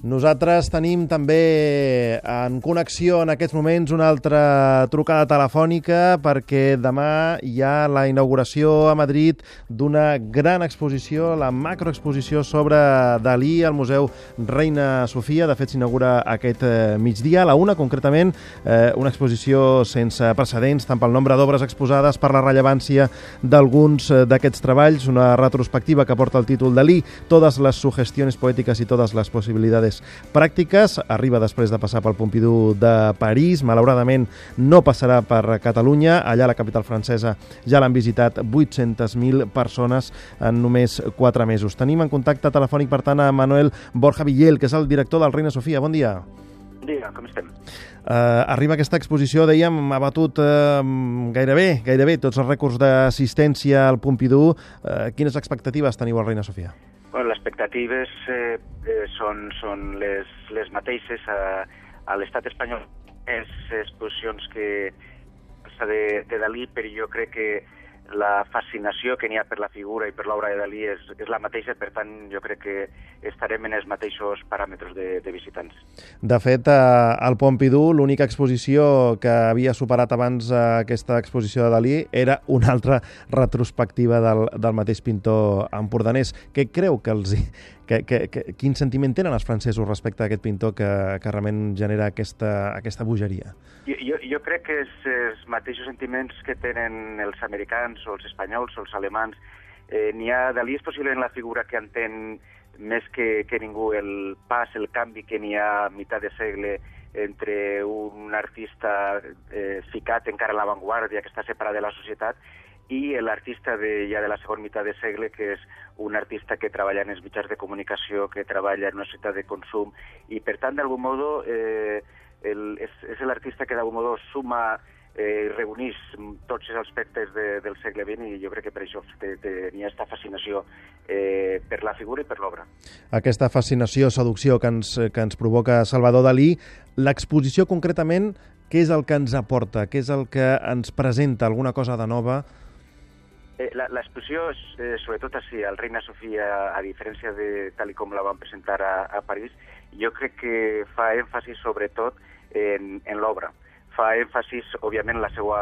Nosaltres tenim també en connexió en aquests moments una altra trucada telefònica perquè demà hi ha la inauguració a Madrid d'una gran exposició, la macroexposició sobre Dalí al Museu Reina Sofia. De fet, s'inaugura aquest eh, migdia, a la una concretament, eh, una exposició sense precedents, tant pel nombre d'obres exposades, per la rellevància d'alguns eh, d'aquests treballs, una retrospectiva que porta el títol Dalí, totes les sugestiones poètiques i totes les possibilitats pràctiques. Arriba després de passar pel Pompidou de París. Malauradament no passarà per Catalunya. Allà a la capital francesa ja l'han visitat 800.000 persones en només 4 mesos. Tenim en contacte telefònic, per tant, a Manuel Borja Villel, que és el director del Reina Sofia. Bon dia. Bon dia, com estem? Uh, arriba aquesta exposició, dèiem, ha batut uh, gairebé, gairebé tots els rècords d'assistència al Pompidou. Uh, quines expectatives teniu al Reina Sofia? Bueno, les expectatives eh, eh, són, són les, les mateixes a, a l'estat espanyol. És exposicions que de, de Dalí, però jo crec que la fascinació que n'hi ha per la figura i per l'obra de Dalí és, és la mateixa, per tant, jo crec que estarem en els mateixos paràmetres de, de visitants. De fet, eh, al Pompidou, l'única exposició que havia superat abans eh, aquesta exposició de Dalí era una altra retrospectiva del, del mateix pintor empordanès. Què creu que els... Que, que, que, quin sentiment tenen els francesos respecte a aquest pintor que, que realment genera aquesta, aquesta bogeria? Jo, jo, crec que és els mateixos sentiments que tenen els americans o els espanyols o els alemans. Eh, N'hi ha, Dalí és possiblement la figura que entén més que, que ningú el pas, el canvi que n'hi ha a meitat de segle entre un artista eh, ficat encara a l'avantguàrdia, que està separat de la societat, i l'artista de, ja de la segona meitat de segle, que és un artista que treballa en els mitjans de comunicació, que treballa en una societat de consum, i per tant, d'algun modo, eh, el, és, és l'artista que d'algun modo suma eh, reunís tots els aspectes de, del segle XX i jo crec que per això tenia aquesta fascinació eh, per la figura i per l'obra. Aquesta fascinació, seducció que ens, que ens provoca Salvador Dalí, l'exposició concretament, què és el que ens aporta? Què és el que ens presenta? Alguna cosa de nova? Eh, L'exposició, eh, sobretot així, al Reina Sofia, a diferència de tal com la van presentar a, a París, jo crec que fa èmfasi sobretot en, en l'obra. Fa èmfasis, òbviament, la seva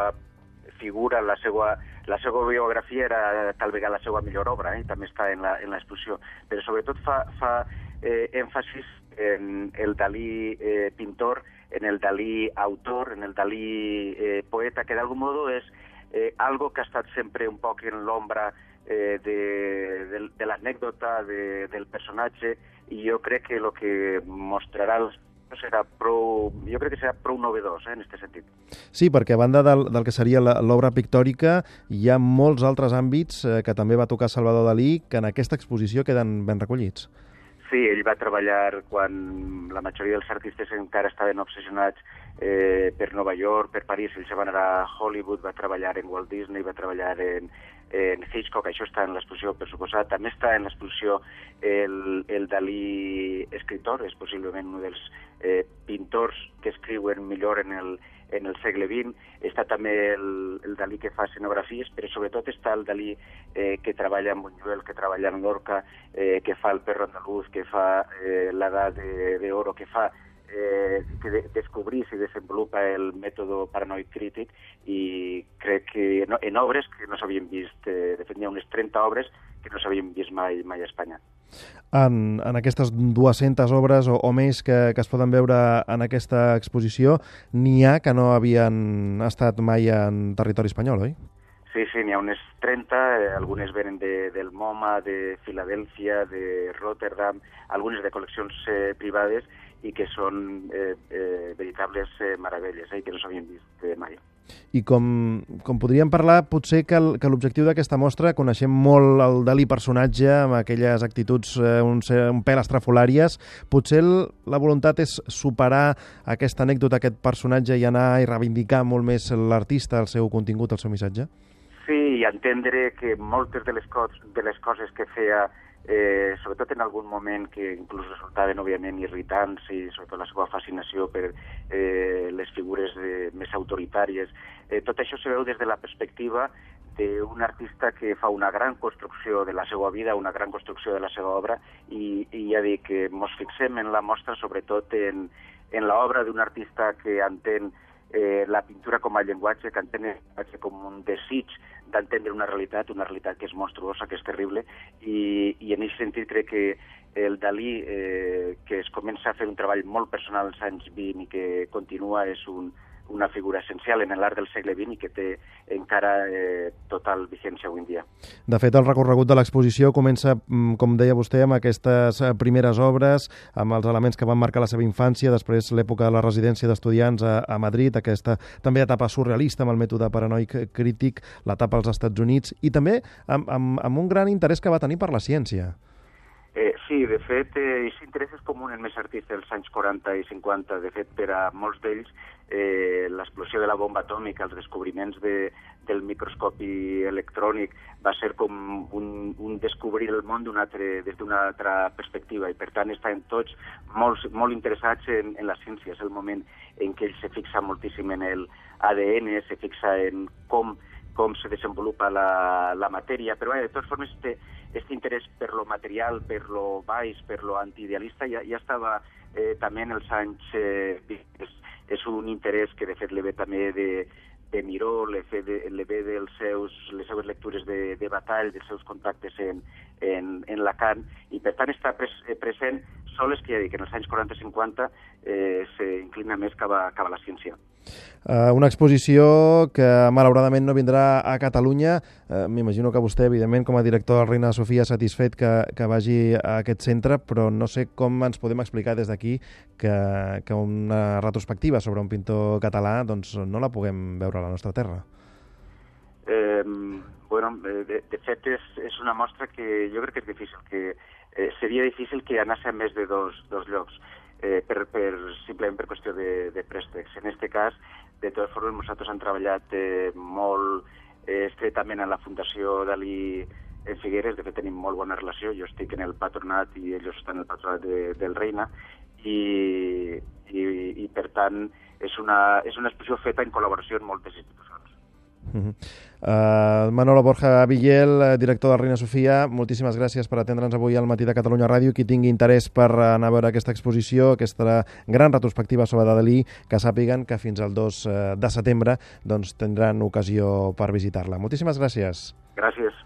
figura, la seva, la seva biografia era tal vegada la seva millor obra, eh? també està en l'exposició, però sobretot fa, fa eh, èmfasis en el Dalí eh, pintor, en el Dalí autor, en el Dalí eh, poeta, que d'algun modo és eh, algo que ha estat sempre un poc en l'ombra eh, de, de, de l'anècdota de, del personatge i jo crec que el que mostrarà els serà prou, jo crec que serà prou novedós eh, en aquest sentit. Sí, perquè a banda del, del que seria l'obra pictòrica, hi ha molts altres àmbits eh, que també va tocar Salvador Dalí que en aquesta exposició queden ben recollits. Sí, ell va treballar quan la majoria dels artistes encara estaven obsessionats eh, per Nova York, per París, ell se va anar a Hollywood, va treballar en Walt Disney, va treballar en, en Hitchcock, això està en l'exposició, per suposat. També està en l'exposició el, el Dalí escritor, és possiblement un dels eh, pintors que escriuen millor en el, en el segle XX, està també el, el Dalí que fa escenografies, però sobretot està el Dalí eh, que treballa en Buñuel, que treballa en Lorca, eh, que fa el perro andalús, que fa eh, l'edat d'oro, que fa eh, que de, descobrís i desenvolupa el mètode paranoic crític i crec que no, en obres que no s'havien vist, eh, de fet n'hi ha unes 30 obres que no s'havien vist mai, mai a Espanya. En, en aquestes 200 obres o, o més que, que es poden veure en aquesta exposició, n'hi ha que no havien estat mai en territori espanyol, oi? Sí, sí, n'hi ha unes 30, eh, algunes venen de, del MoMA, de Filadèlfia, de Rotterdam, algunes de col·leccions eh, privades i que són eh, eh, veritables eh, meravelles, eh, que no s'havien vist eh, mai. I com, com podríem parlar, potser que, l'objectiu d'aquesta mostra, coneixem molt el Dalí personatge, amb aquelles actituds eh, un, un pèl estrafolàries, potser el, la voluntat és superar aquesta anècdota, aquest personatge, i anar i reivindicar molt més l'artista, el seu contingut, el seu missatge? Sí, i entendre que moltes de les, cos, de les coses que feia eh, sobretot en algun moment que inclús resultaven òbviament irritants i sobretot la seva fascinació per eh, les figures de, més autoritàries. Eh, tot això se veu des de la perspectiva d'un artista que fa una gran construcció de la seva vida, una gran construcció de la seva obra, i, i ja dic que ens fixem en la mostra sobretot en, en l'obra d'un artista que entén eh, la pintura com a llenguatge, que entén com un desig d'entendre una realitat, una realitat que és monstruosa, que és terrible, i, i en aquest sentit crec que el Dalí, eh, que es comença a fer un treball molt personal als anys 20 i que continua, és un, una figura essencial en l'art del segle XX i que té encara eh, total vigència avui en dia. De fet, el recorregut de l'exposició comença, mm, com deia vostè, amb aquestes eh, primeres obres, amb els elements que van marcar la seva infància, després l'època de la residència d'estudiants a, a Madrid, aquesta també etapa surrealista amb el mètode paranoic crític, l'etapa als Estats Units, i també amb, amb, amb un gran interès que va tenir per la ciència. Sí, de fet, eh, aquest interès és comú en més artistes dels anys 40 i 50. De fet, per a molts d'ells, eh, l'explosió de la bomba atòmica, els descobriments de, del microscopi electrònic, va ser com un, un descobrir el món altre, des d'una altra perspectiva i, per tant, estan tots molt, molt interessats en, en la ciència. És el moment en què ell se fixa moltíssim en el ADN, se fixa en com com se desenvolupa la, la matèria, però bé, de totes formes té aquest interès per lo material, per lo baix, per lo antiidealista, ja, ja estava eh, també en els anys eh, és, és un interès que de fet le ve també de, de Miró, le, fe de, le ve dels seus, les seues lectures de, de Batall, dels seus contactes en, en, en Lacan, i per tant està pres, eh, present soles que dic, en els anys 40-50 eh, s'inclina més cap a, cap a la ciència. Uh, una exposició que malauradament no vindrà a Catalunya. Uh, M'imagino que vostè, evidentment, com a director del Reina Sofia, satisfet que, que vagi a aquest centre, però no sé com ens podem explicar des d'aquí que, que una retrospectiva sobre un pintor català doncs, no la puguem veure a la nostra terra. Eh, bueno, de, de fet és, és una mostra que jo crec que és difícil, que eh, seria difícil que anés a més de dos, dos llocs eh, per, per, simplement per qüestió de, de préstecs. En aquest cas, de totes formes, nosaltres hem treballat eh, molt eh, estretament a la Fundació Dalí en Figueres, de fet tenim molt bona relació, jo estic en el patronat i ells estan en el patronat de, del Reina, i, i, i per tant és una, és una exposició feta en col·laboració amb moltes institucions. Uh -huh. uh, Manolo Borja Villel, eh, director de Reina Sofia, moltíssimes gràcies per atendre'ns avui al matí de Catalunya Ràdio. Qui tingui interès per anar a veure aquesta exposició, aquesta gran retrospectiva sobre Dalí, que sàpiguen que fins al 2 eh, de setembre doncs, tindran ocasió per visitar-la. Moltíssimes gràcies. Gràcies.